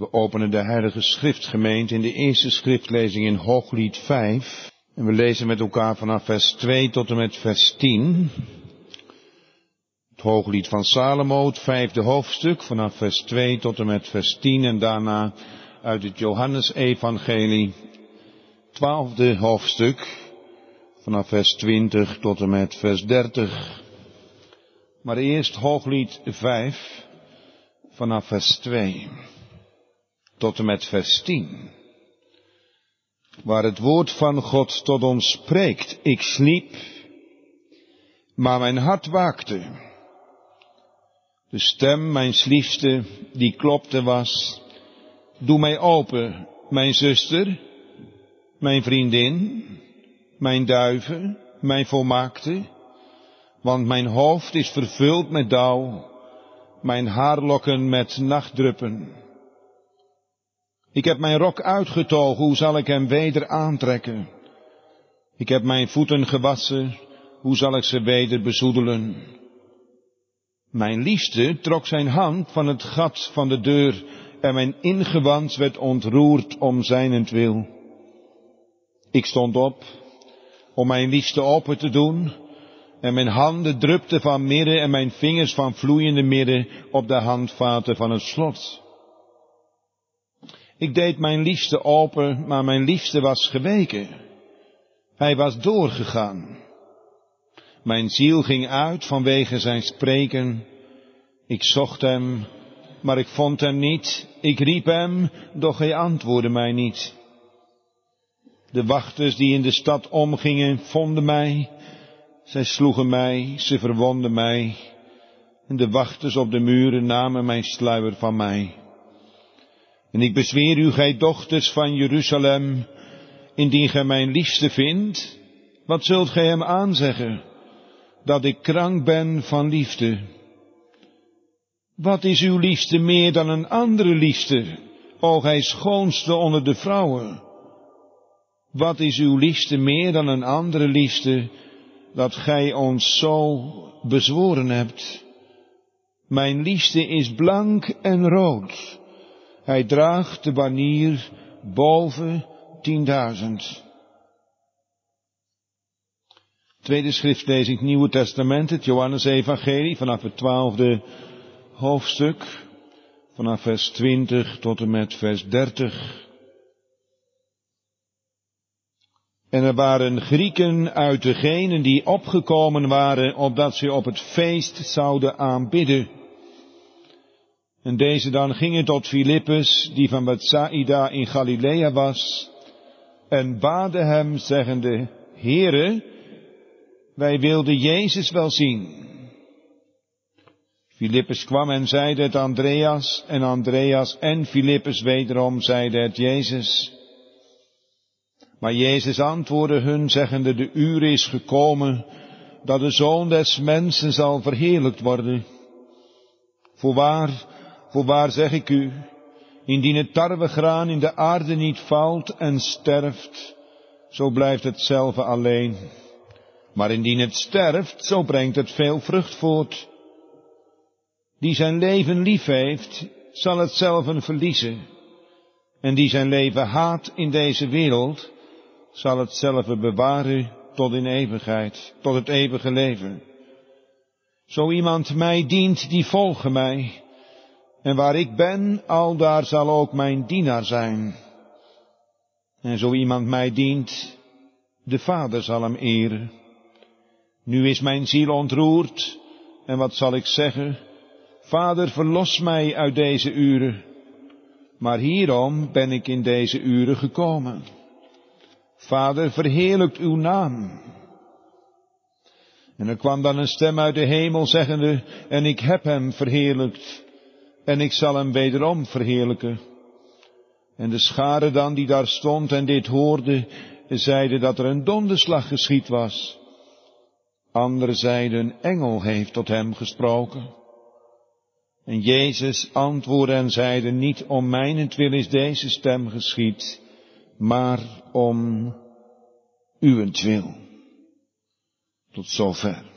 We openen de Heilige Schriftgemeente in de eerste schriftlezing in Hooglied 5. En we lezen met elkaar vanaf vers 2 tot en met vers 10. Het Hooglied van Salomo, het vijfde hoofdstuk, vanaf vers 2 tot en met vers 10. En daarna uit het Johannesevangelie, twaalfde hoofdstuk, vanaf vers 20 tot en met vers 30. Maar eerst Hooglied 5, vanaf vers 2 tot en met vers 10. Waar het woord van God tot ons spreekt. Ik sliep, maar mijn hart waakte. De stem, mijn liefste, die klopte was. Doe mij open, mijn zuster, mijn vriendin, mijn duiven, mijn volmaakte, want mijn hoofd is vervuld met dauw, mijn haarlokken met nachtdruppen. Ik heb mijn rok uitgetogen, hoe zal ik hem weder aantrekken? Ik heb mijn voeten gewassen, hoe zal ik ze weder bezoedelen? Mijn liefste trok zijn hand van het gat van de deur en mijn ingewand werd ontroerd om zijnentwil. Ik stond op om mijn liefste open te doen en mijn handen drupten van midden en mijn vingers van vloeiende midden op de handvaten van het slot. Ik deed mijn liefste open, maar mijn liefste was geweken. Hij was doorgegaan. Mijn ziel ging uit vanwege zijn spreken. Ik zocht hem, maar ik vond hem niet. Ik riep hem, doch hij antwoordde mij niet. De wachters die in de stad omgingen, vonden mij. Zij sloegen mij, ze verwonden mij. En de wachters op de muren namen mijn sluier van mij. En ik bezweer u, gij dochters van Jeruzalem, indien gij mijn liefste vindt, wat zult gij hem aanzeggen? Dat ik krank ben van liefde. Wat is uw liefste meer dan een andere liefste, o gij schoonste onder de vrouwen? Wat is uw liefste meer dan een andere liefste, dat gij ons zo bezworen hebt? Mijn liefste is blank en rood. Hij draagt de banier boven tienduizend. Tweede schriftlezing, Nieuwe Testament, het Johannes Evangelie, vanaf het twaalfde hoofdstuk, vanaf vers 20 tot en met vers 30. En er waren Grieken uit degenen die opgekomen waren, opdat ze op het feest zouden aanbidden. En deze dan gingen tot Filippus, die van Bethsaida in Galilea was, en baden hem, zeggende, Heere, wij wilden Jezus wel zien. Filippus kwam en zeide het Andreas, en Andreas en Filippus wederom zeiden het Jezus. Maar Jezus antwoordde hun, zeggende, de uur is gekomen, dat de Zoon des Mensen zal verheerlijkt worden. Voorwaar, Voorwaar zeg ik u, indien het tarwegraan in de aarde niet valt en sterft, zo blijft hetzelfde alleen. Maar indien het sterft, zo brengt het veel vrucht voort. Die zijn leven lief heeft, zal hetzelfde verliezen. En die zijn leven haat in deze wereld, zal hetzelfde bewaren tot in eeuwigheid, tot het eeuwige leven. Zo iemand mij dient, die volge mij. En waar ik ben, al daar zal ook mijn dienaar zijn. En zo iemand mij dient, de Vader zal hem eren. Nu is mijn ziel ontroerd, en wat zal ik zeggen? Vader, verlos mij uit deze uren. Maar hierom ben ik in deze uren gekomen. Vader, verheerlijkt uw naam. En er kwam dan een stem uit de hemel zeggende, en ik heb hem verheerlijkt en ik zal hem wederom verheerlijken. En de schare dan die daar stond en dit hoorde, zeiden dat er een donderslag geschied was. Anderen zeiden, een engel heeft tot hem gesproken. En Jezus antwoordde en zeide, niet om mijnentwil is deze stem geschied, maar om uwentwil. Tot zover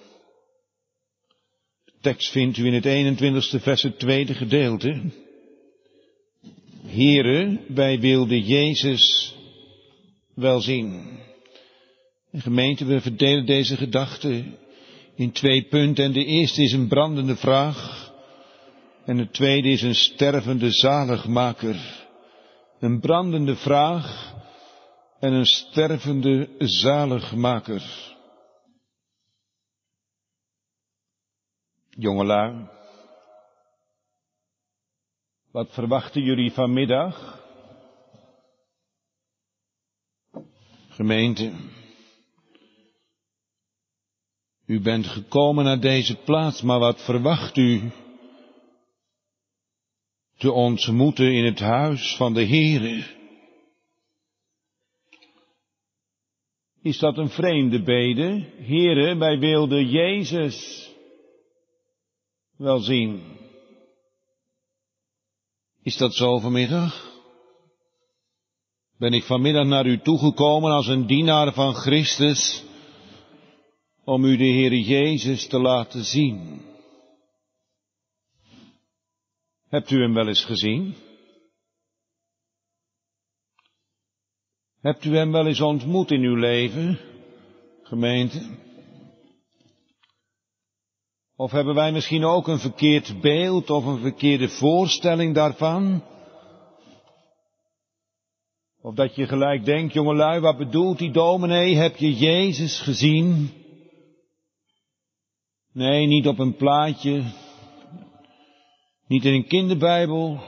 tekst vindt u in het 21ste vers het tweede gedeelte. Here, wij wilden Jezus wel zien. En gemeente, we verdelen deze gedachte in twee punten. En de eerste is een brandende vraag. En het tweede is een stervende zaligmaker. Een brandende vraag en een stervende zaligmaker. Jongelui, wat verwachten jullie vanmiddag? Gemeente, u bent gekomen naar deze plaats, maar wat verwacht u te ontmoeten in het huis van de Heere? Is dat een vreemde bede? Heere, wij wilden Jezus wel zien. Is dat zo vanmiddag? Ben ik vanmiddag naar u toegekomen als een dienaar van Christus om u de Heer Jezus te laten zien? Hebt u hem wel eens gezien? Hebt u hem wel eens ontmoet in uw leven, gemeente? Of hebben wij misschien ook een verkeerd beeld of een verkeerde voorstelling daarvan? Of dat je gelijk denkt, jongelui, wat bedoelt die dominee? Heb je Jezus gezien? Nee, niet op een plaatje. Niet in een kinderbijbel.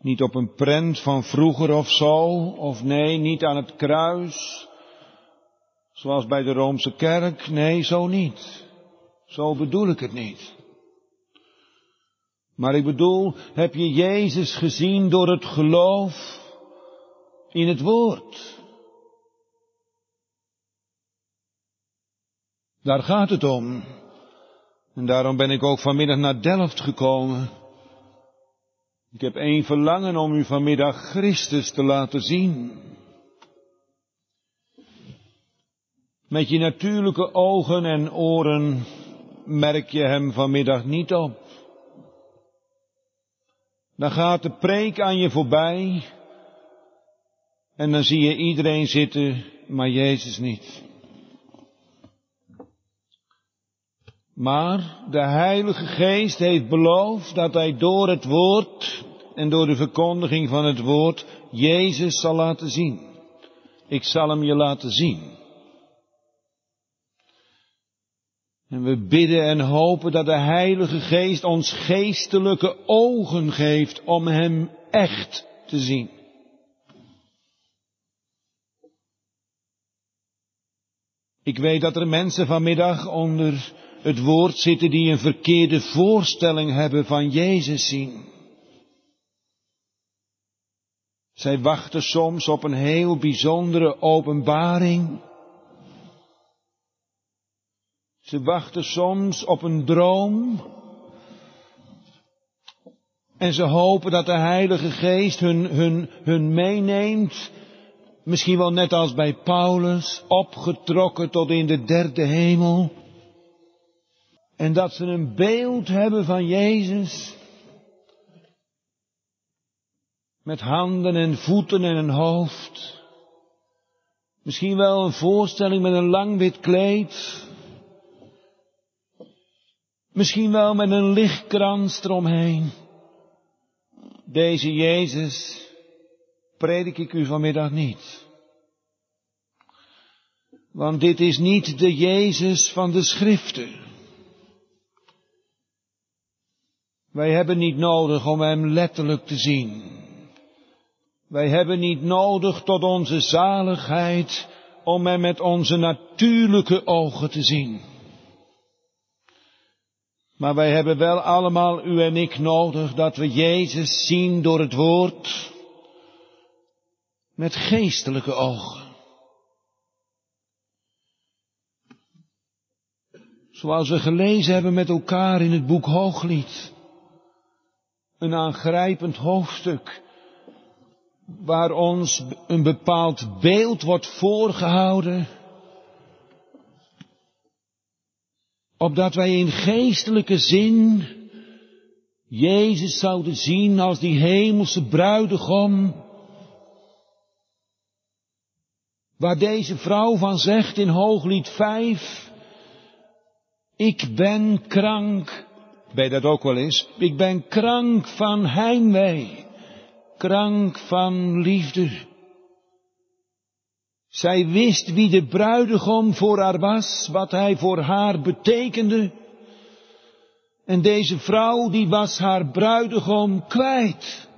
Niet op een prent van vroeger of zo. Of nee, niet aan het kruis. Zoals bij de Roomse kerk. Nee, zo niet. Zo bedoel ik het niet. Maar ik bedoel, heb je Jezus gezien door het geloof in het woord? Daar gaat het om. En daarom ben ik ook vanmiddag naar Delft gekomen. Ik heb één verlangen om u vanmiddag Christus te laten zien. Met je natuurlijke ogen en oren merk je hem vanmiddag niet op. Dan gaat de preek aan je voorbij en dan zie je iedereen zitten, maar Jezus niet. Maar de Heilige Geest heeft beloofd dat Hij door het woord en door de verkondiging van het woord Jezus zal laten zien. Ik zal Hem je laten zien. En we bidden en hopen dat de Heilige Geest ons geestelijke ogen geeft om Hem echt te zien. Ik weet dat er mensen vanmiddag onder het woord zitten die een verkeerde voorstelling hebben van Jezus zien. Zij wachten soms op een heel bijzondere openbaring ze wachten soms op een droom. En ze hopen dat de Heilige Geest hun, hun, hun meeneemt. Misschien wel net als bij Paulus, opgetrokken tot in de derde hemel. En dat ze een beeld hebben van Jezus. Met handen en voeten en een hoofd. Misschien wel een voorstelling met een lang wit kleed. Misschien wel met een lichtkrans eromheen. Deze Jezus predik ik u vanmiddag niet. Want dit is niet de Jezus van de schriften. Wij hebben niet nodig om Hem letterlijk te zien. Wij hebben niet nodig tot onze zaligheid om Hem met onze natuurlijke ogen te zien. Maar wij hebben wel allemaal, u en ik, nodig dat we Jezus zien door het woord met geestelijke ogen. Zoals we gelezen hebben met elkaar in het boek Hooglied. Een aangrijpend hoofdstuk waar ons een bepaald beeld wordt voorgehouden opdat wij in geestelijke zin Jezus zouden zien als die hemelse bruidegom, waar deze vrouw van zegt in Hooglied 5, ik ben krank, je dat ook wel eens? Ik ben krank van heimwee, krank van liefde. Zij wist wie de bruidegom voor haar was, wat hij voor haar betekende. En deze vrouw die was haar bruidegom kwijt.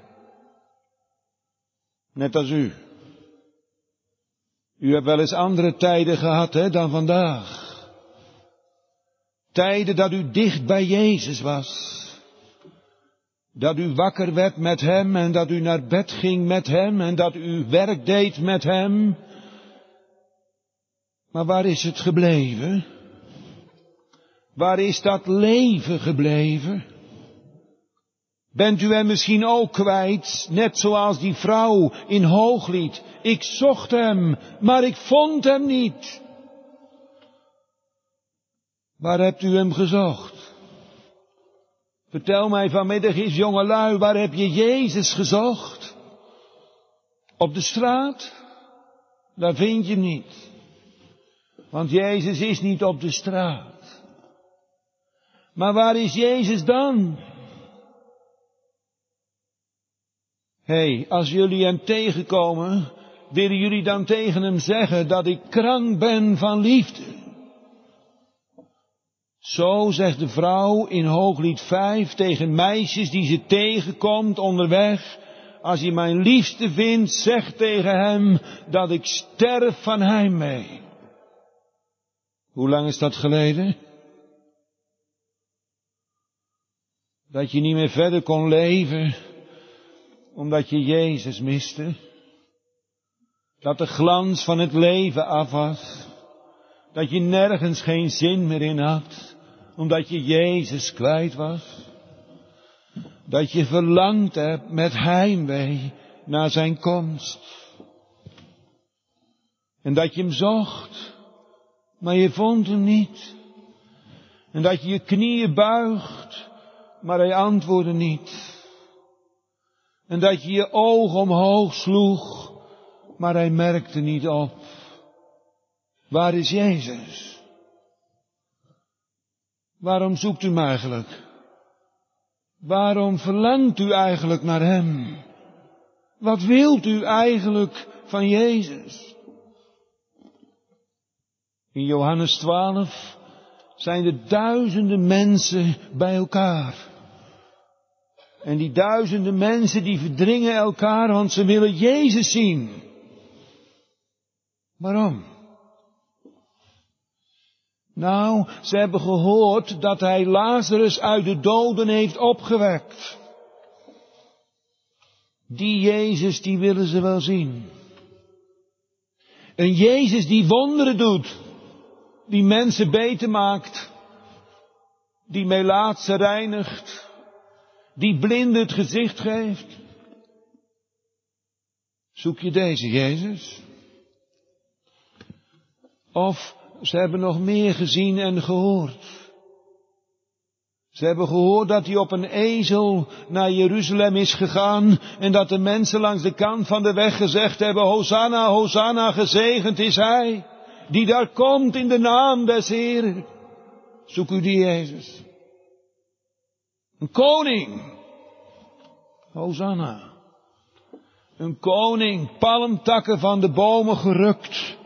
Net als u. U hebt wel eens andere tijden gehad hè, dan vandaag. Tijden dat u dicht bij Jezus was. Dat u wakker werd met Hem en dat u naar bed ging met Hem en dat u werk deed met Hem. Maar waar is het gebleven? Waar is dat leven gebleven? Bent u hem misschien ook kwijt, net zoals die vrouw in Hooglied? Ik zocht hem, maar ik vond hem niet. Waar hebt u hem gezocht? Vertel mij vanmiddag eens, jongelui, waar heb je Jezus gezocht? Op de straat? Daar vind je hem niet. Want Jezus is niet op de straat. Maar waar is Jezus dan? Hé, hey, als jullie hem tegenkomen, willen jullie dan tegen hem zeggen dat ik krank ben van liefde? Zo zegt de vrouw in Hooglied 5 tegen meisjes die ze tegenkomt onderweg. Als je mijn liefste vindt, zeg tegen hem dat ik sterf van heimwee. Hoe lang is dat geleden? Dat je niet meer verder kon leven, omdat je Jezus miste. Dat de glans van het leven af was. Dat je nergens geen zin meer in had, omdat je Jezus kwijt was. Dat je verlangd hebt met heimwee naar zijn komst. En dat je hem zocht maar je vond hem niet. En dat je je knieën buigt, maar hij antwoordde niet. En dat je je oog omhoog sloeg, maar hij merkte niet op. Waar is Jezus? Waarom zoekt u hem eigenlijk? Waarom verlangt u eigenlijk naar Hem? Wat wilt u eigenlijk van Jezus? In Johannes 12 zijn er duizenden mensen bij elkaar. En die duizenden mensen die verdringen elkaar, want ze willen Jezus zien. Waarom? Nou, ze hebben gehoord dat hij Lazarus uit de doden heeft opgewekt. Die Jezus, die willen ze wel zien. Een Jezus die wonderen doet die mensen beter maakt, die melaatse reinigt, die blinden het gezicht geeft. Zoek je deze Jezus? Of ze hebben nog meer gezien en gehoord. Ze hebben gehoord dat hij op een ezel naar Jeruzalem is gegaan en dat de mensen langs de kant van de weg gezegd hebben, Hosanna, Hosanna, gezegend is hij die daar komt in de naam des Heeren. Zoek u die Jezus. Een koning. Hosanna. Een koning, palmtakken van de bomen gerukt.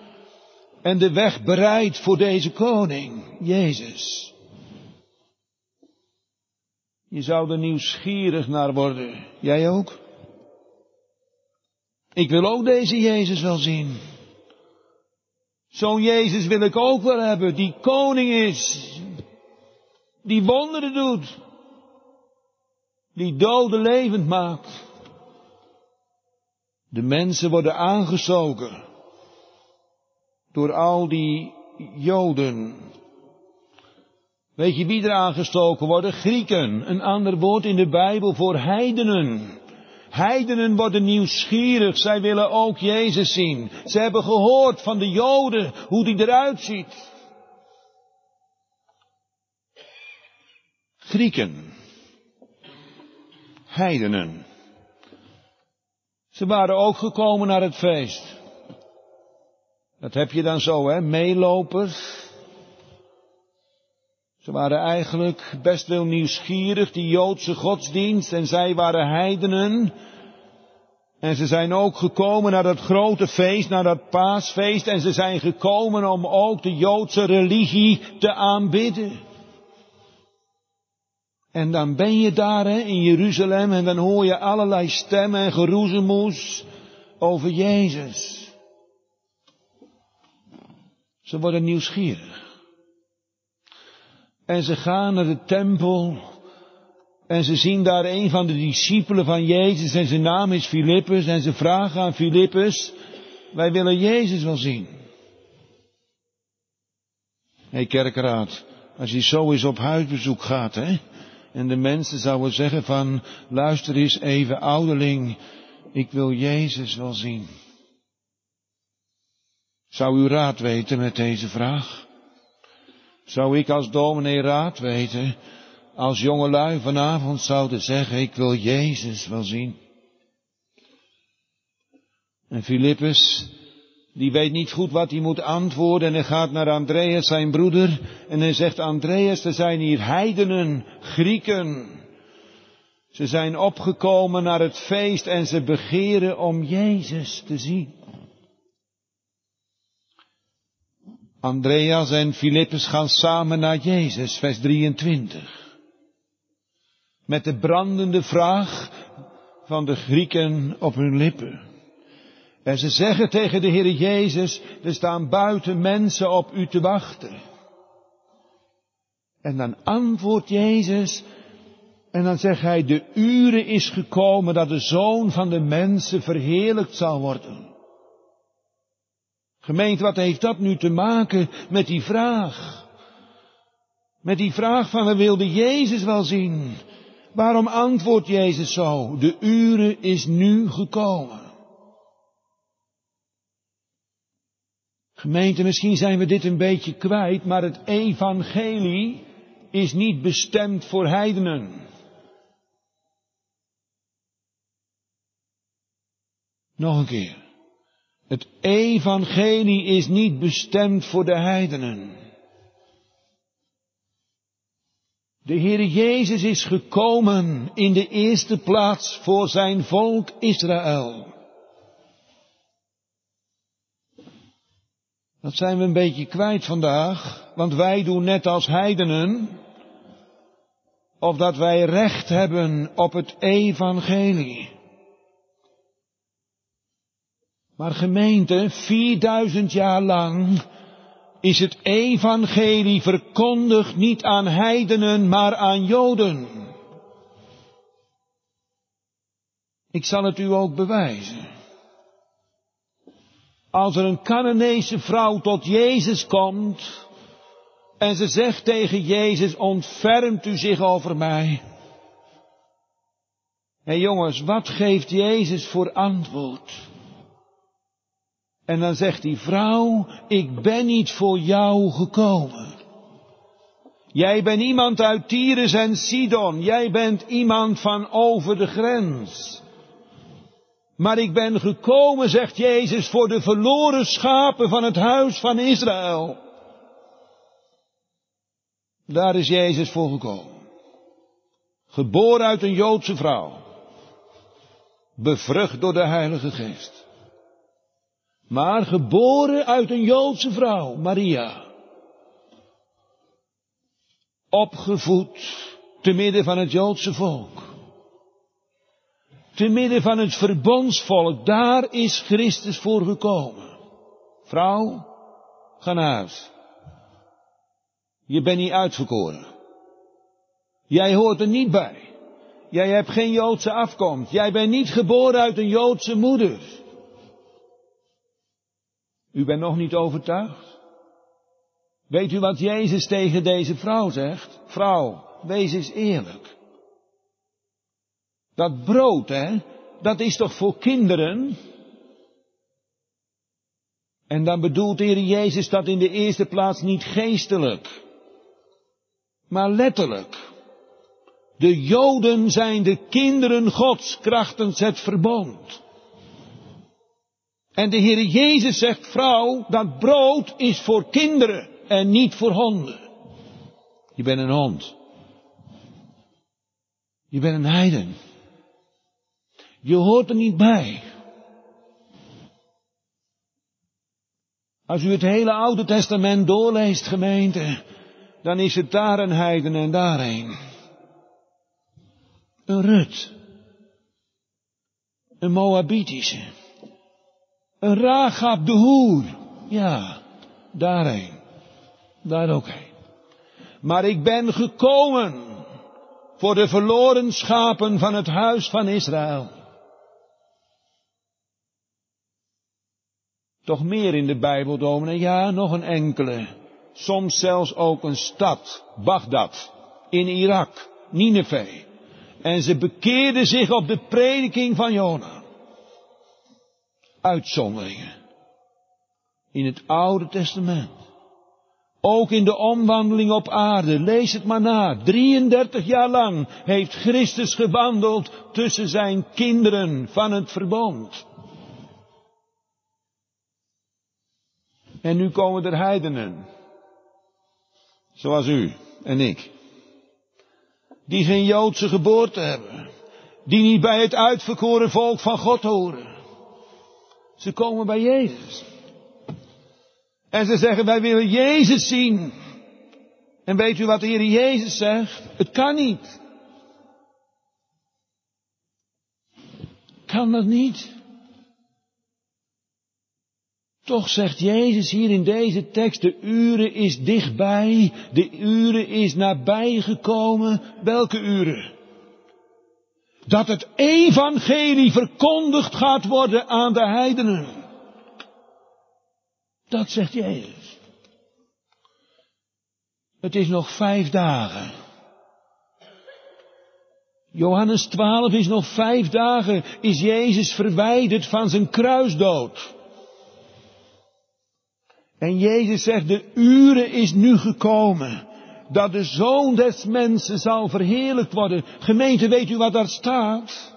En de weg bereid voor deze koning, Jezus. Je zou er nieuwsgierig naar worden. Jij ook? Ik wil ook deze Jezus wel zien. Zo'n Jezus wil ik ook wel hebben, die koning is, die wonderen doet, die doden levend maakt. De mensen worden aangestoken door al die Joden. Weet je wie er aangestoken worden? Grieken, een ander woord in de Bijbel voor heidenen. Heidenen worden nieuwsgierig, zij willen ook Jezus zien. Ze hebben gehoord van de Joden hoe die eruit ziet. Grieken. heidenen. Ze waren ook gekomen naar het feest. Dat heb je dan zo, hè, meelopers. Ze waren eigenlijk best wel nieuwsgierig, die Joodse godsdienst, en zij waren heidenen. En ze zijn ook gekomen naar dat grote feest, naar dat paasfeest, en ze zijn gekomen om ook de Joodse religie te aanbidden. En dan ben je daar hè, in Jeruzalem en dan hoor je allerlei stemmen en geroezemoes over Jezus. Ze worden nieuwsgierig. En ze gaan naar de tempel en ze zien daar een van de discipelen van Jezus en zijn naam is Filippus en ze vragen aan Filippus, wij willen Jezus wel zien. Hé hey, kerkraad, als je zo eens op huisbezoek gaat, hè, en de mensen zouden zeggen van, luister eens even ouderling, ik wil Jezus wel zien. Zou u raad weten met deze vraag? Zou ik als dominee raad weten, als jongelui vanavond zouden zeggen, ik wil Jezus wel zien? En Filippus, die weet niet goed wat hij moet antwoorden en hij gaat naar Andreas, zijn broeder, en hij zegt, Andreas, er zijn hier heidenen, Grieken. Ze zijn opgekomen naar het feest en ze begeren om Jezus te zien. Andreas en Filippus gaan samen naar Jezus, vers 23. Met de brandende vraag van de Grieken op hun lippen. En ze zeggen tegen de Heer Jezus, er staan buiten mensen op u te wachten. En dan antwoordt Jezus, en dan zegt hij, de uren is gekomen dat de zoon van de mensen verheerlijkt zal worden. Gemeente, wat heeft dat nu te maken met die vraag? Met die vraag van we wilden Jezus wel zien. Waarom antwoordt Jezus zo? De uren is nu gekomen. Gemeente, misschien zijn we dit een beetje kwijt, maar het evangelie is niet bestemd voor heidenen. Nog een keer. Het evangelie is niet bestemd voor de heidenen. De Heer Jezus is gekomen in de eerste plaats voor zijn volk Israël. Dat zijn we een beetje kwijt vandaag, want wij doen net als heidenen, of dat wij recht hebben op het evangelie. Maar gemeente, 4000 jaar lang is het evangelie verkondigd niet aan heidenen, maar aan Joden. Ik zal het u ook bewijzen. Als er een Canaanese vrouw tot Jezus komt en ze zegt tegen Jezus, ontfermt u zich over mij. En jongens, wat geeft Jezus voor antwoord? En dan zegt die vrouw, ik ben niet voor jou gekomen. Jij bent iemand uit Tyrus en Sidon. Jij bent iemand van over de grens. Maar ik ben gekomen, zegt Jezus, voor de verloren schapen van het huis van Israël. Daar is Jezus voor gekomen. Geboren uit een Joodse vrouw. Bevrucht door de Heilige Geest. Maar geboren uit een Joodse vrouw, Maria. Opgevoed te midden van het Joodse volk te midden van het verbondsvolk, daar is Christus voor gekomen. Vrouw, ga naar huis. Je bent niet uitverkoren. Jij hoort er niet bij. Jij hebt geen Joodse afkomst. Jij bent niet geboren uit een Joodse moeder. U bent nog niet overtuigd? Weet u wat Jezus tegen deze vrouw zegt? Vrouw, wees eens eerlijk. Dat brood, hè, dat is toch voor kinderen? En dan bedoelt de Heer Jezus dat in de eerste plaats niet geestelijk, maar letterlijk. De Joden zijn de kinderen Gods krachtens het verbond. En de Heer Jezus zegt, vrouw, dat brood is voor kinderen en niet voor honden. Je bent een hond. Je bent een heiden. Je hoort er niet bij. Als u het hele Oude Testament doorleest, gemeente, dan is het daar een heiden en daar een. Een Rut. Een Moabitische. Een Ragab de Hoer. Ja, daarheen. Daar ook heen. Maar ik ben gekomen voor de verloren schapen van het huis van Israël. Toch meer in de Bijbel, dominee? Ja, nog een enkele. Soms zelfs ook een stad, Bagdad, in Irak, Nineveh. En ze bekeerden zich op de prediking van Jona. Uitzonderingen. In het Oude Testament. Ook in de omwandeling op aarde, lees het maar na. 33 jaar lang heeft Christus gewandeld tussen zijn kinderen van het verbond. En nu komen er heidenen. Zoals u en ik. Die geen Joodse geboorte hebben. Die niet bij het uitverkoren volk van God horen. Ze komen bij Jezus. En ze zeggen, wij willen Jezus zien. En weet u wat de Heer Jezus zegt? Het kan niet. Kan dat niet? Toch zegt Jezus hier in deze tekst, de uren is dichtbij, de uren is nabijgekomen. Welke uren? Dat het evangelie verkondigd gaat worden aan de heidenen. Dat zegt Jezus. Het is nog vijf dagen. Johannes 12 is nog vijf dagen, is Jezus verwijderd van zijn kruisdood. En Jezus zegt, de uren is nu gekomen dat de zoon des mensen zal verheerlijkt worden. Gemeente, weet u wat daar staat?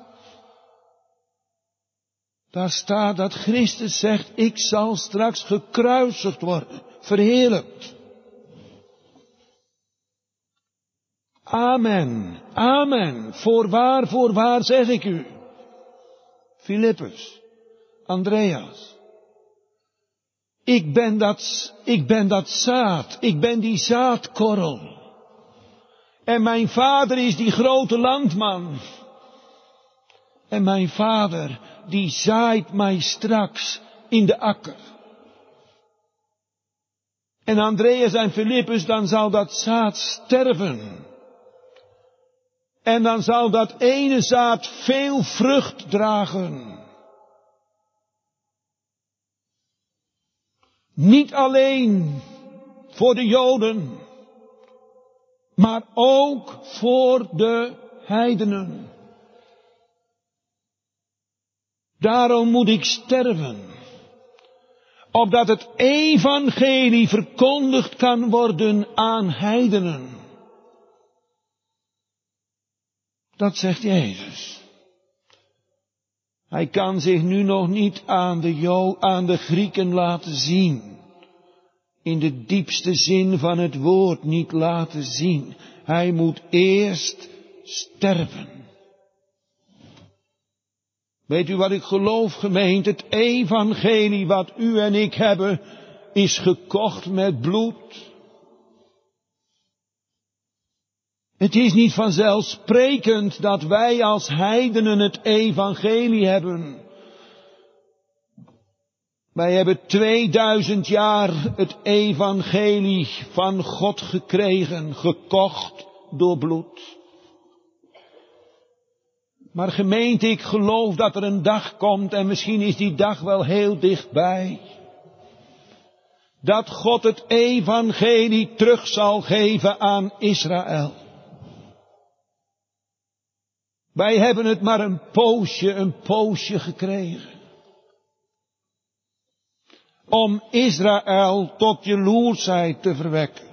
Daar staat dat Christus zegt, ik zal straks gekruisigd worden, verheerlijkt. Amen, amen, voorwaar, voorwaar zeg ik u. Filippus, Andreas. Ik ben dat, ik ben dat zaad, ik ben die zaadkorrel. En mijn vader is die grote landman. En mijn vader, die zaait mij straks in de akker. En Andreas en Filippus, dan zal dat zaad sterven. En dan zal dat ene zaad veel vrucht dragen. Niet alleen voor de Joden, maar ook voor de heidenen. Daarom moet ik sterven, opdat het evangelie verkondigd kan worden aan heidenen. Dat zegt Jezus. Hij kan zich nu nog niet aan de, jo aan de Grieken laten zien. In de diepste zin van het woord niet laten zien. Hij moet eerst sterven. Weet u wat ik geloof, gemeent? Het evangelie wat u en ik hebben, is gekocht met bloed. Het is niet vanzelfsprekend dat wij als heidenen het evangelie hebben. Wij hebben 2000 jaar het evangelie van God gekregen, gekocht door bloed. Maar gemeente, ik geloof dat er een dag komt en misschien is die dag wel heel dichtbij. Dat God het evangelie terug zal geven aan Israël. Wij hebben het maar een poosje, een poosje gekregen. Om Israël tot jaloersheid te verwekken.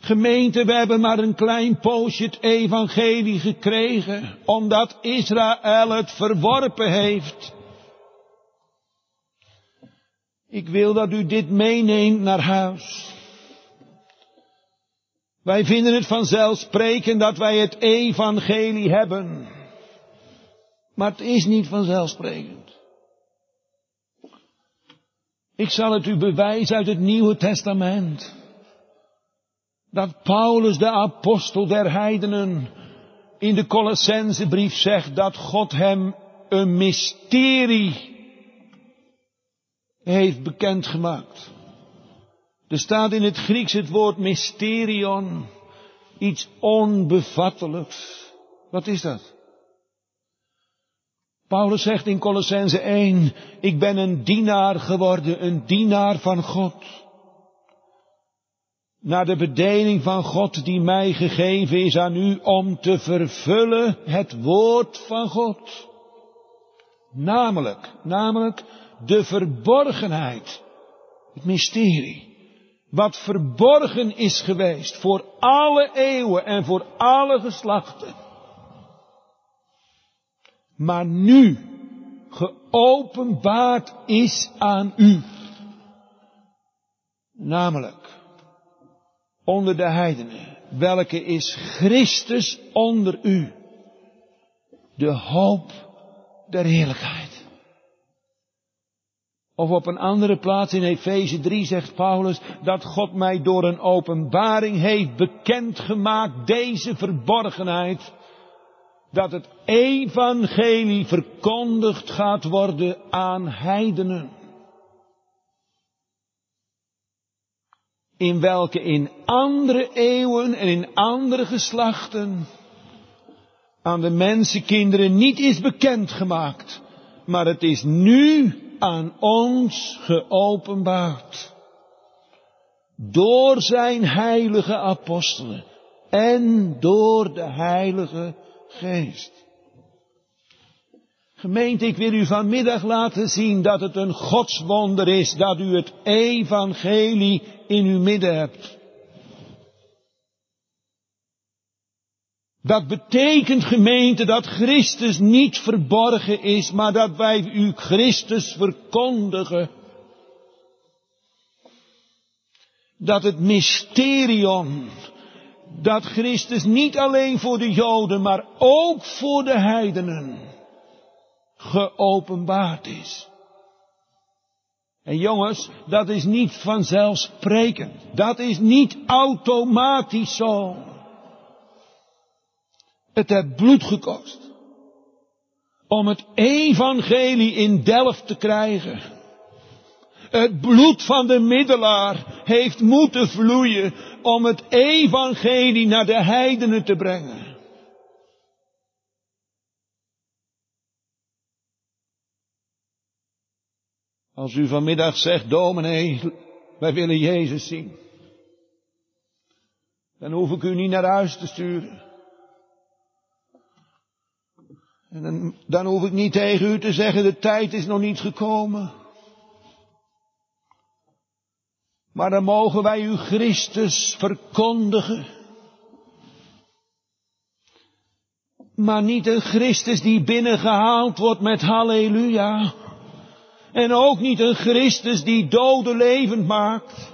Gemeente, we hebben maar een klein poosje het evangelie gekregen, omdat Israël het verworpen heeft. Ik wil dat u dit meeneemt naar huis. Wij vinden het vanzelfsprekend dat wij het evangelie hebben. Maar het is niet vanzelfsprekend. Ik zal het u bewijzen uit het Nieuwe Testament. Dat Paulus de apostel der heidenen in de Colossensebrief zegt dat God hem een mysterie heeft bekendgemaakt. Er staat in het Grieks het woord mysterion, iets onbevattelijks. Wat is dat? Paulus zegt in Colossense 1, ik ben een dienaar geworden, een dienaar van God. Naar de bedeling van God die mij gegeven is aan u om te vervullen het woord van God. Namelijk, namelijk de verborgenheid, het mysterie. Wat verborgen is geweest voor alle eeuwen en voor alle geslachten. Maar nu geopenbaard is aan u. Namelijk onder de heidenen, welke is Christus onder u. De hoop der heerlijkheid. Of op een andere plaats in Efeze 3 zegt Paulus dat God mij door een openbaring heeft bekendgemaakt deze verborgenheid. Dat het evangelie verkondigd gaat worden aan heidenen. In welke in andere eeuwen en in andere geslachten aan de mensenkinderen niet is bekendgemaakt. Maar het is nu aan ons geopenbaard. Door zijn heilige apostelen en door de heilige geest. Gemeente, ik wil u vanmiddag laten zien dat het een godswonder is dat u het evangelie in uw midden hebt. Dat betekent gemeente dat Christus niet verborgen is, maar dat wij u Christus verkondigen. Dat het mysterium, dat Christus niet alleen voor de Joden, maar ook voor de heidenen geopenbaard is. En jongens, dat is niet vanzelfsprekend. Dat is niet automatisch zo. Het heeft bloed gekost. Om het evangelie in Delft te krijgen. Het bloed van de middelaar heeft moeten vloeien om het evangelie naar de heidenen te brengen. Als u vanmiddag zegt, dominee, wij willen Jezus zien. Dan hoef ik u niet naar huis te sturen. En dan, dan hoef ik niet tegen u te zeggen, de tijd is nog niet gekomen. Maar dan mogen wij u Christus verkondigen. Maar niet een Christus die binnengehaald wordt met halleluja. En ook niet een Christus die doden levend maakt.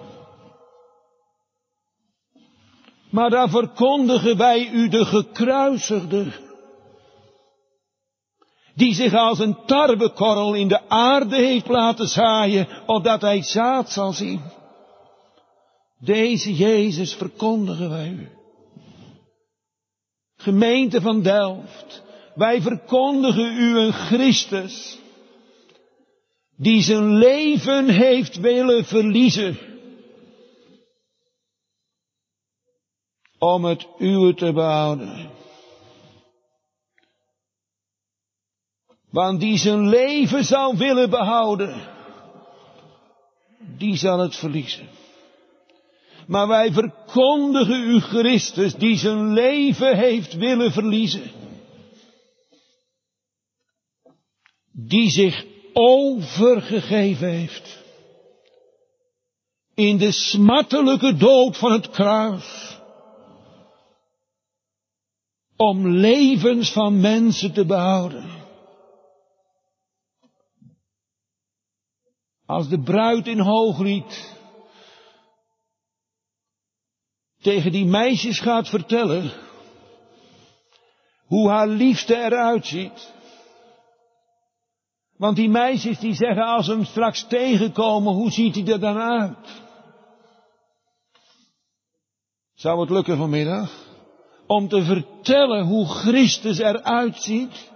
Maar daar verkondigen wij u de gekruisigde die zich als een tarwekorrel in de aarde heeft laten zaaien, opdat hij zaad zal zien. Deze Jezus verkondigen wij u. Gemeente van Delft, wij verkondigen u een Christus, die zijn leven heeft willen verliezen, om het uwe te behouden. Want die zijn leven zou willen behouden, die zal het verliezen. Maar wij verkondigen u Christus die zijn leven heeft willen verliezen. Die zich overgegeven heeft. In de smartelijke dood van het kruis. om levens van mensen te behouden. Als de bruid in Hooglied tegen die meisjes gaat vertellen hoe haar liefste eruit ziet. Want die meisjes die zeggen als ze hem straks tegenkomen, hoe ziet hij er dan uit? Zou het lukken vanmiddag? Om te vertellen hoe Christus eruit ziet?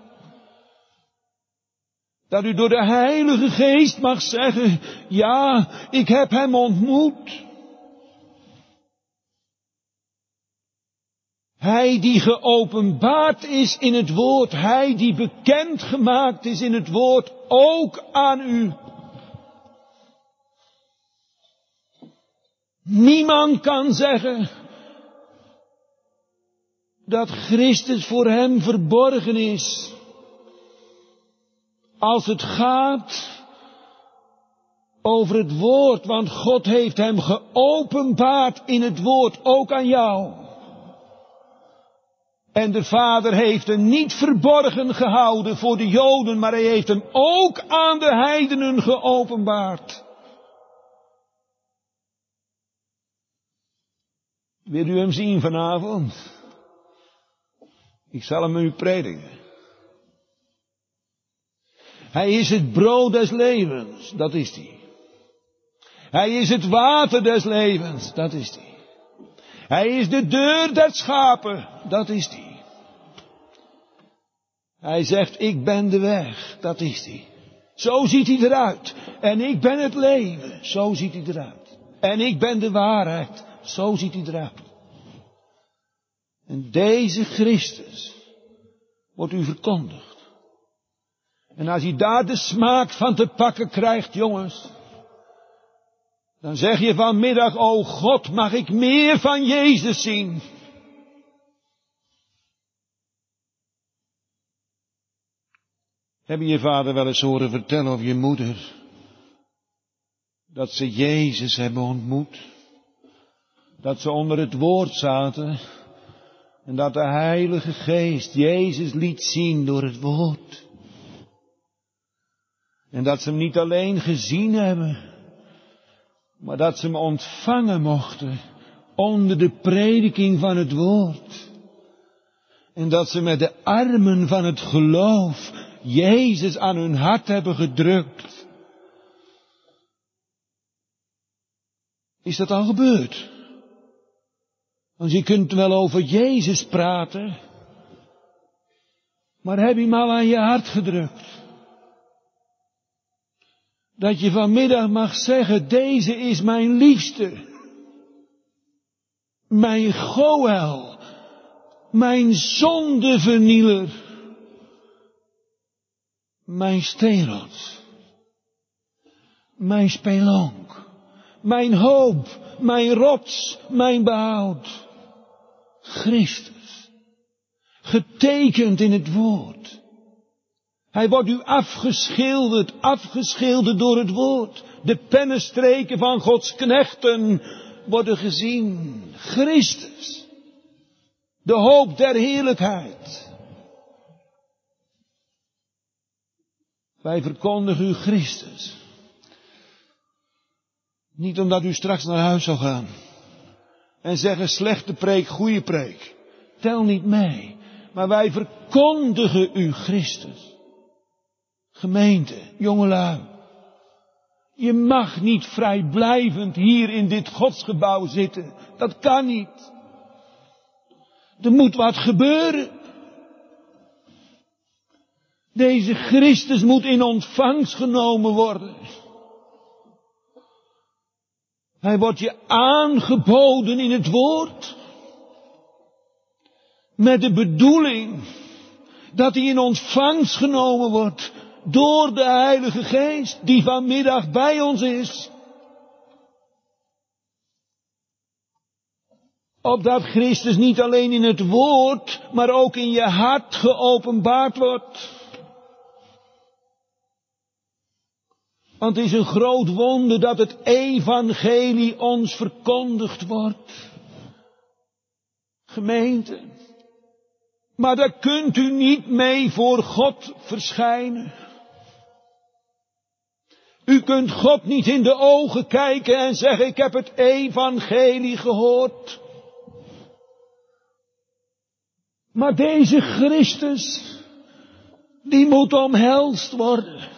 Dat u door de Heilige Geest mag zeggen, ja, ik heb hem ontmoet. Hij die geopenbaard is in het woord, hij die bekend gemaakt is in het woord, ook aan u. Niemand kan zeggen dat Christus voor hem verborgen is. Als het gaat over het woord, want God heeft hem geopenbaard in het woord, ook aan jou. En de Vader heeft hem niet verborgen gehouden voor de Joden, maar hij heeft hem ook aan de heidenen geopenbaard. Wil u hem zien vanavond? Ik zal hem u prediken. Hij is het brood des levens, dat is hij. Hij is het water des levens, dat is hij. Hij is de deur der schapen, dat is hij. Hij zegt, ik ben de weg, dat is hij. Zo ziet hij eruit. En ik ben het leven, zo ziet hij eruit. En ik ben de waarheid, zo ziet hij eruit. En deze Christus wordt u verkondigd. En als hij daar de smaak van te pakken krijgt, jongens, dan zeg je vanmiddag, oh God, mag ik meer van Jezus zien? Heb je je vader wel eens horen vertellen of je moeder dat ze Jezus hebben ontmoet? Dat ze onder het woord zaten en dat de Heilige Geest Jezus liet zien door het woord. En dat ze hem niet alleen gezien hebben, maar dat ze hem ontvangen mochten onder de prediking van het woord. En dat ze met de armen van het geloof Jezus aan hun hart hebben gedrukt. Is dat al gebeurd? Want je kunt wel over Jezus praten, maar heb je hem al aan je hart gedrukt? Dat je vanmiddag mag zeggen, deze is mijn liefste, mijn Goel, mijn zondevernieler, mijn steenrots, mijn spelonk, mijn hoop, mijn rots, mijn behoud. Christus. Getekend in het woord. Hij wordt u afgeschilderd, afgeschilderd door het woord. De pennenstreken van Gods knechten worden gezien. Christus. De hoop der heerlijkheid. Wij verkondigen u Christus. Niet omdat u straks naar huis zal gaan en zeggen slechte preek, goede preek. Tel niet mee. Maar wij verkondigen u Christus. Gemeente, jongelui. Je mag niet vrijblijvend hier in dit godsgebouw zitten. Dat kan niet. Er moet wat gebeuren. Deze Christus moet in ontvangst genomen worden. Hij wordt je aangeboden in het woord. Met de bedoeling dat hij in ontvangst genomen wordt door de Heilige Geest die vanmiddag bij ons is. Opdat Christus niet alleen in het woord, maar ook in je hart geopenbaard wordt. Want het is een groot wonder dat het evangelie ons verkondigd wordt. Gemeente, Maar daar kunt u niet mee voor God verschijnen. U kunt God niet in de ogen kijken en zeggen, ik heb het evangelie gehoord. Maar deze Christus, die moet omhelst worden.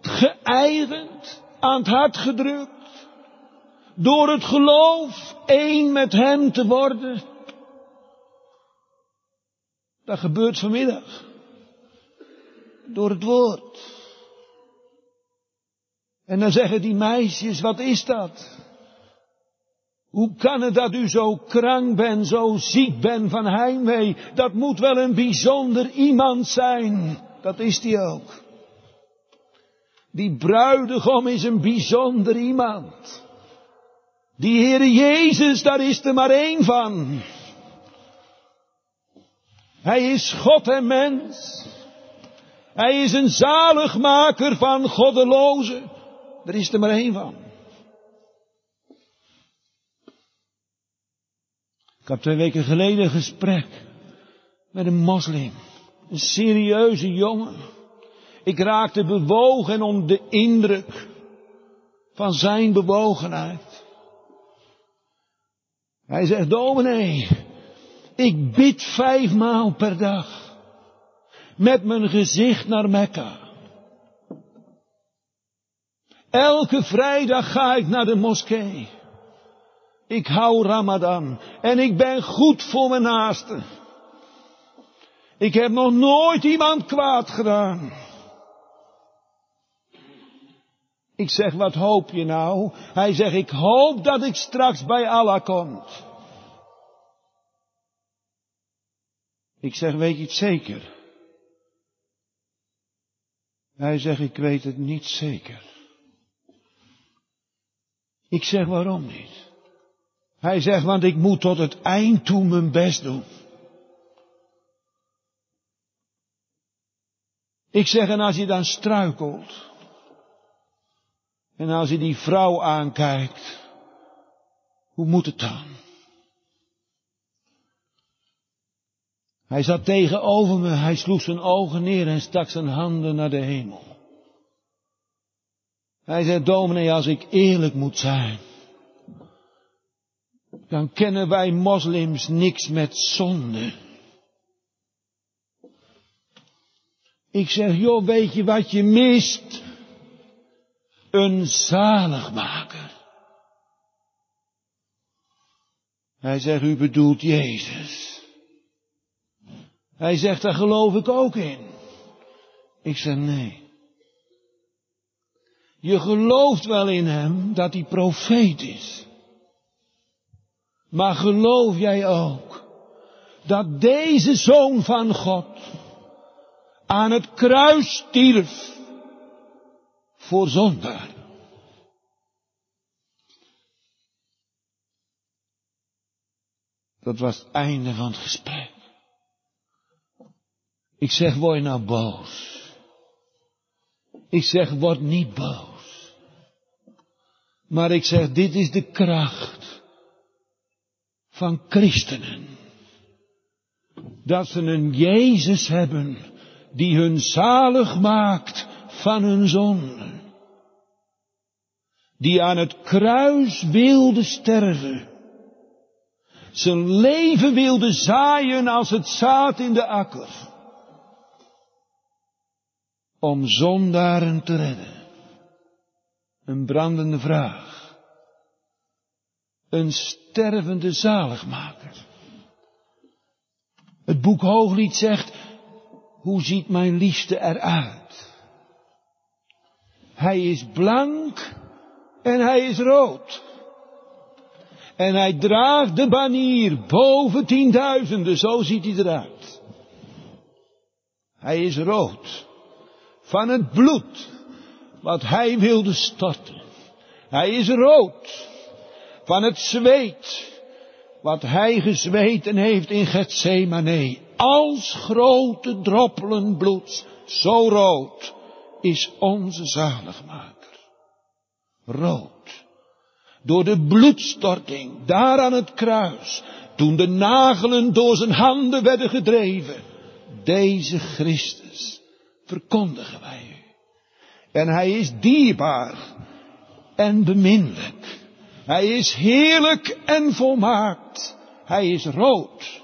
Geëigend, aan het hart gedrukt. Door het geloof één met hem te worden. Dat gebeurt vanmiddag. Door het woord. En dan zeggen die meisjes, wat is dat? Hoe kan het dat u zo krank bent, zo ziek bent van heimwee? Dat moet wel een bijzonder iemand zijn. Dat is die ook. Die bruidegom is een bijzonder iemand. Die Heere Jezus, daar is er maar één van. Hij is God en mens. Hij is een zaligmaker van goddelozen. Er is er maar één van. Ik had twee weken geleden een gesprek met een moslim. Een serieuze jongen. Ik raakte bewogen om de indruk van zijn bewogenheid. Hij zegt, dominee, ik bid vijfmaal per dag. Met mijn gezicht naar Mekka. Elke vrijdag ga ik naar de moskee. Ik hou Ramadan en ik ben goed voor mijn naasten. Ik heb nog nooit iemand kwaad gedaan. Ik zeg, wat hoop je nou? Hij zegt, ik hoop dat ik straks bij Allah kom. Ik zeg, weet je het zeker? Hij zegt, ik weet het niet zeker. Ik zeg, waarom niet? Hij zegt, want ik moet tot het eind toe mijn best doen. Ik zeg, en als je dan struikelt, en als je die vrouw aankijkt, hoe moet het dan? Hij zat tegenover me, hij sloeg zijn ogen neer en stak zijn handen naar de hemel. Hij zei, dominee, als ik eerlijk moet zijn, dan kennen wij moslims niks met zonde. Ik zeg, joh, weet je wat je mist? Een zaligmaker. Hij zegt, u bedoelt Jezus. Hij zegt, daar geloof ik ook in. Ik zeg, nee. Je gelooft wel in hem dat hij profeet is. Maar geloof jij ook dat deze zoon van God aan het kruis stierf voor zondaar? Dat was het einde van het gesprek. Ik zeg, word je nou boos? Ik zeg, word niet boos. Maar ik zeg, dit is de kracht van christenen. Dat ze een Jezus hebben die hun zalig maakt van hun zonden. Die aan het kruis wilde sterven. Zijn leven wilde zaaien als het zaad in de akker. Om zondaren te redden. Een brandende vraag. Een stervende zaligmaker. Het boek Hooglied zegt, hoe ziet mijn liefste eruit? Hij is blank en hij is rood. En hij draagt de banier boven tienduizenden, zo ziet hij eruit. Hij is rood van het bloed wat hij wilde storten. Hij is rood van het zweet wat hij gezweten heeft in Gethsemane. Als grote droppelen bloed, zo rood is onze zaligmaker. Rood. Door de bloedstorting, daar aan het kruis, toen de nagelen door zijn handen werden gedreven. Deze Christus verkondigen wij. En hij is dierbaar en beminnelijk. Hij is heerlijk en volmaakt. Hij is rood.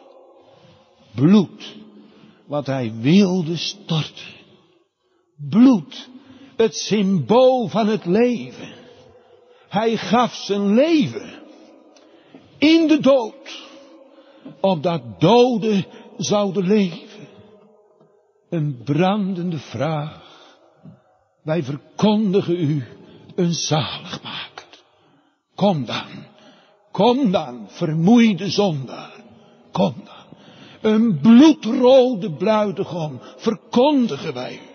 Bloed. Wat hij wilde storten. Bloed. Het symbool van het leven. Hij gaf zijn leven. In de dood. Opdat doden zouden leven. Een brandende vraag. Wij verkondigen u een zaligmaker. Kom dan, kom dan, vermoeide zondaar, kom dan. Een bloedrode bruidegom verkondigen wij u,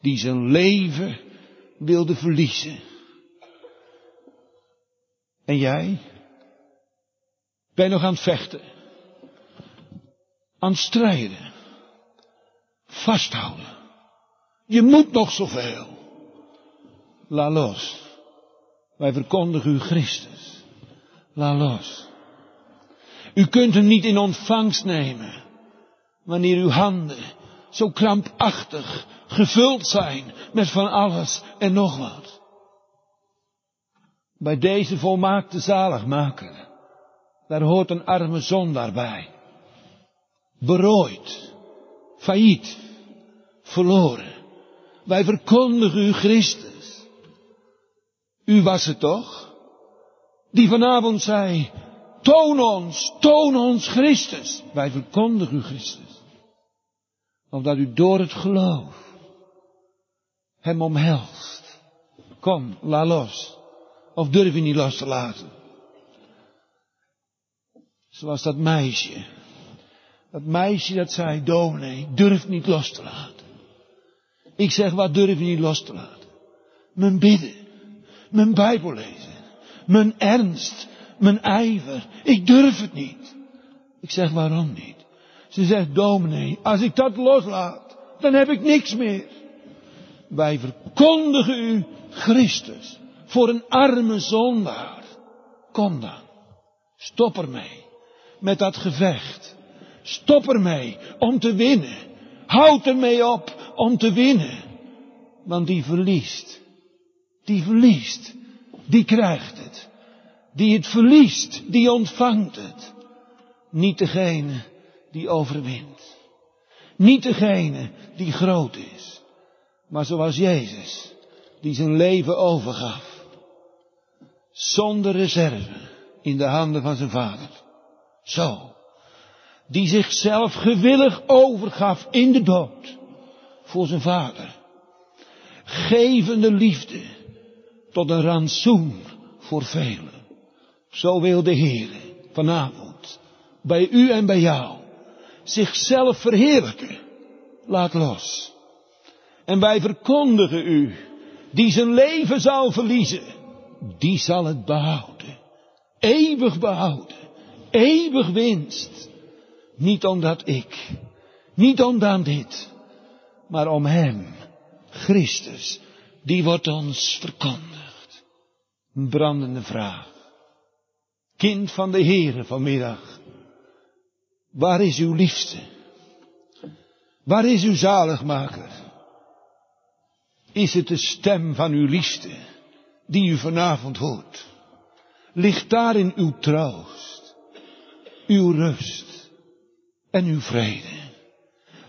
die zijn leven wilde verliezen. En jij? Ben nog aan het vechten? Aan het strijden? Vasthouden? Je moet nog zoveel. La los. Wij verkondigen u Christus. La los. U kunt hem niet in ontvangst nemen. Wanneer uw handen zo krampachtig gevuld zijn met van alles en nog wat. Bij deze volmaakte zaligmaker, daar hoort een arme zondaar bij. Berooid, failliet, verloren. Wij verkondigen u Christus. U was het toch? Die vanavond zei, toon ons, toon ons Christus. Wij verkondigen u Christus. Omdat u door het geloof hem omhelst. Kom, la los. Of durf je niet los te laten? Zoals dat meisje. Dat meisje dat zei, dominee, durf niet los te laten. Ik zeg, wat durf je niet los te laten? Mijn bidden, mijn Bijbel lezen, mijn ernst, mijn ijver. Ik durf het niet. Ik zeg, waarom niet? Ze zegt, dominee, als ik dat loslaat, dan heb ik niks meer. Wij verkondigen u Christus voor een arme zondaar. Kom dan, stop ermee met dat gevecht. Stop ermee om te winnen. Houd ermee op om te winnen. Want die verliest. Die verliest. Die krijgt het. Die het verliest, die ontvangt het. Niet degene die overwint. Niet degene die groot is. Maar zoals Jezus, die zijn leven overgaf. Zonder reserve in de handen van zijn vader. Zo. Die zichzelf gewillig overgaf in de dood voor zijn vader. Gevende liefde tot een rantsoen voor velen. Zo wil de Heer vanavond bij u en bij jou zichzelf verheerlijken. Laat los. En wij verkondigen u, die zijn leven zal verliezen, die zal het behouden. Eeuwig behouden. Eeuwig winst. Niet omdat ik, niet omdat dit, maar om Hem, Christus, die wordt ons verkondigd. Een brandende vraag. Kind van de Heere vanmiddag, waar is uw liefste? Waar is uw zaligmaker? Is het de stem van uw liefste die u vanavond hoort? Ligt daarin uw troost, uw rust en uw vrede?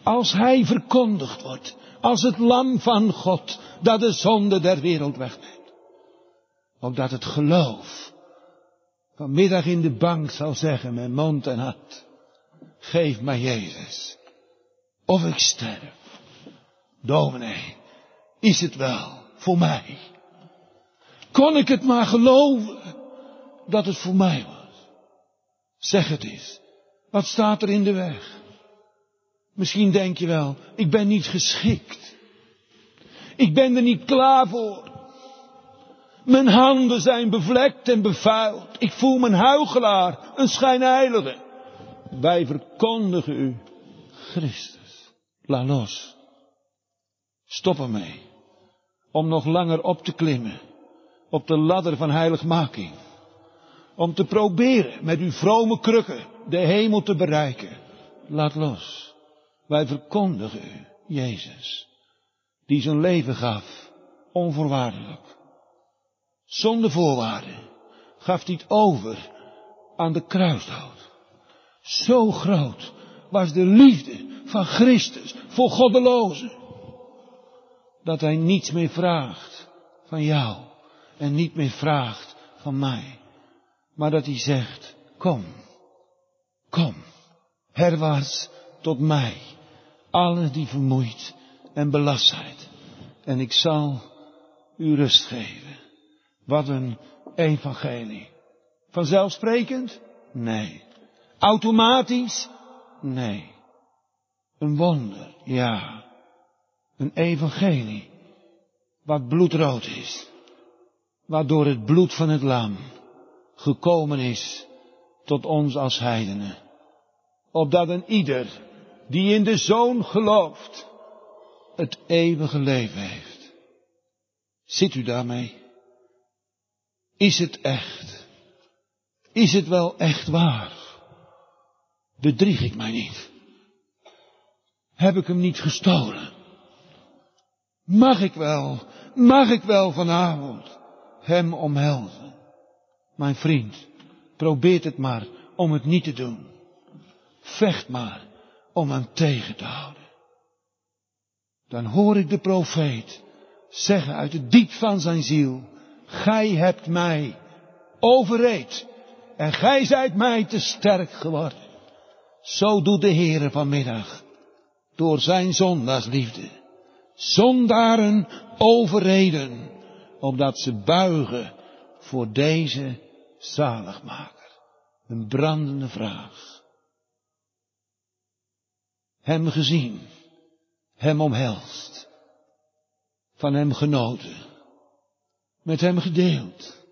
Als hij verkondigd wordt als het lam van God dat de zonde der wereld wegneemt. Opdat het geloof vanmiddag in de bank zal zeggen met mond en hart. Geef mij Jezus. Of ik sterf. Dominee, is het wel voor mij? Kon ik het maar geloven dat het voor mij was? Zeg het eens. Wat staat er in de weg? Misschien denk je wel, ik ben niet geschikt. Ik ben er niet klaar voor. Mijn handen zijn bevlekt en bevuild. Ik voel me een huigelaar, een schijnheilige. Wij verkondigen u Christus. La los. Stop ermee. Om nog langer op te klimmen. Op de ladder van heiligmaking. om te proberen met uw vrome krukken de hemel te bereiken. Laat los. Wij verkondigen u, Jezus, die zijn leven gaf, onvoorwaardelijk. Zonder voorwaarden gaf hij het over aan de kruisdood. Zo groot was de liefde van Christus voor goddelozen, dat hij niets meer vraagt van jou en niet meer vraagt van mij, maar dat hij zegt, kom, kom, herwaarts tot mij, alle die vermoeid en belast en ik zal u rust geven. Wat een evangelie. Vanzelfsprekend? Nee. Automatisch? Nee. Een wonder, ja. Een evangelie. Wat bloedrood is. Waardoor het bloed van het lam gekomen is tot ons als heidenen. Opdat een ieder die in de zoon gelooft, het eeuwige leven heeft. Zit u daarmee? Is het echt? Is het wel echt waar? Bedrieg ik mij niet? Heb ik hem niet gestolen? Mag ik wel, mag ik wel vanavond hem omhelzen? Mijn vriend, probeer het maar om het niet te doen. Vecht maar om hem tegen te houden. Dan hoor ik de profeet zeggen uit het diep van zijn ziel, Gij hebt mij overreed en gij zijt mij te sterk geworden. Zo doet de Heere vanmiddag door zijn zondagsliefde. Zondaren overreden, opdat ze buigen voor deze zaligmaker. Een brandende vraag. Hem gezien, hem omhelst, van hem genoten met hem gedeeld,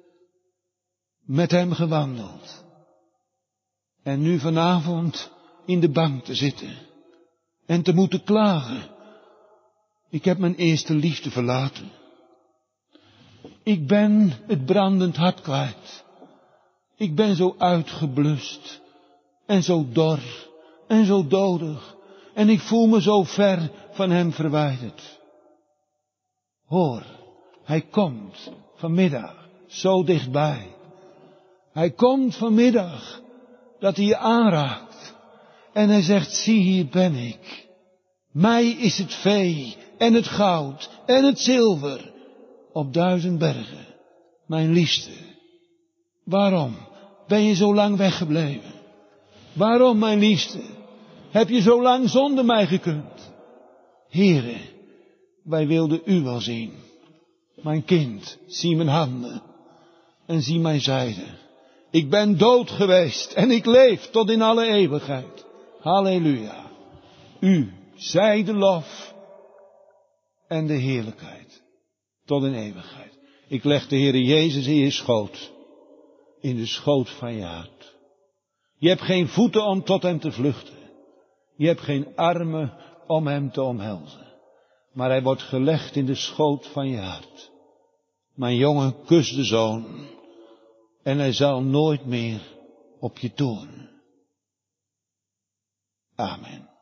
met hem gewandeld. En nu vanavond in de bank te zitten en te moeten klagen. Ik heb mijn eerste liefde verlaten. Ik ben het brandend hart kwijt. Ik ben zo uitgeblust en zo dor en zo dodig en ik voel me zo ver van hem verwijderd. Hoor, hij komt vanmiddag zo dichtbij. Hij komt vanmiddag dat hij je aanraakt. En hij zegt, zie hier ben ik. Mij is het vee en het goud en het zilver op duizend bergen. Mijn liefste. Waarom ben je zo lang weggebleven? Waarom, mijn liefste, heb je zo lang zonder mij gekund? Heren, wij wilden u wel zien. Mijn kind, zie mijn handen en zie mijn zijde. Ik ben dood geweest en ik leef tot in alle eeuwigheid. Halleluja. U, zij de lof en de heerlijkheid tot in eeuwigheid. Ik leg de Heere Jezus in je schoot, in de schoot van je hart. Je hebt geen voeten om tot hem te vluchten. Je hebt geen armen om hem te omhelzen. Maar hij wordt gelegd in de schoot van je hart. Mijn jongen, kus de zoon. En hij zal nooit meer op je toren. Amen.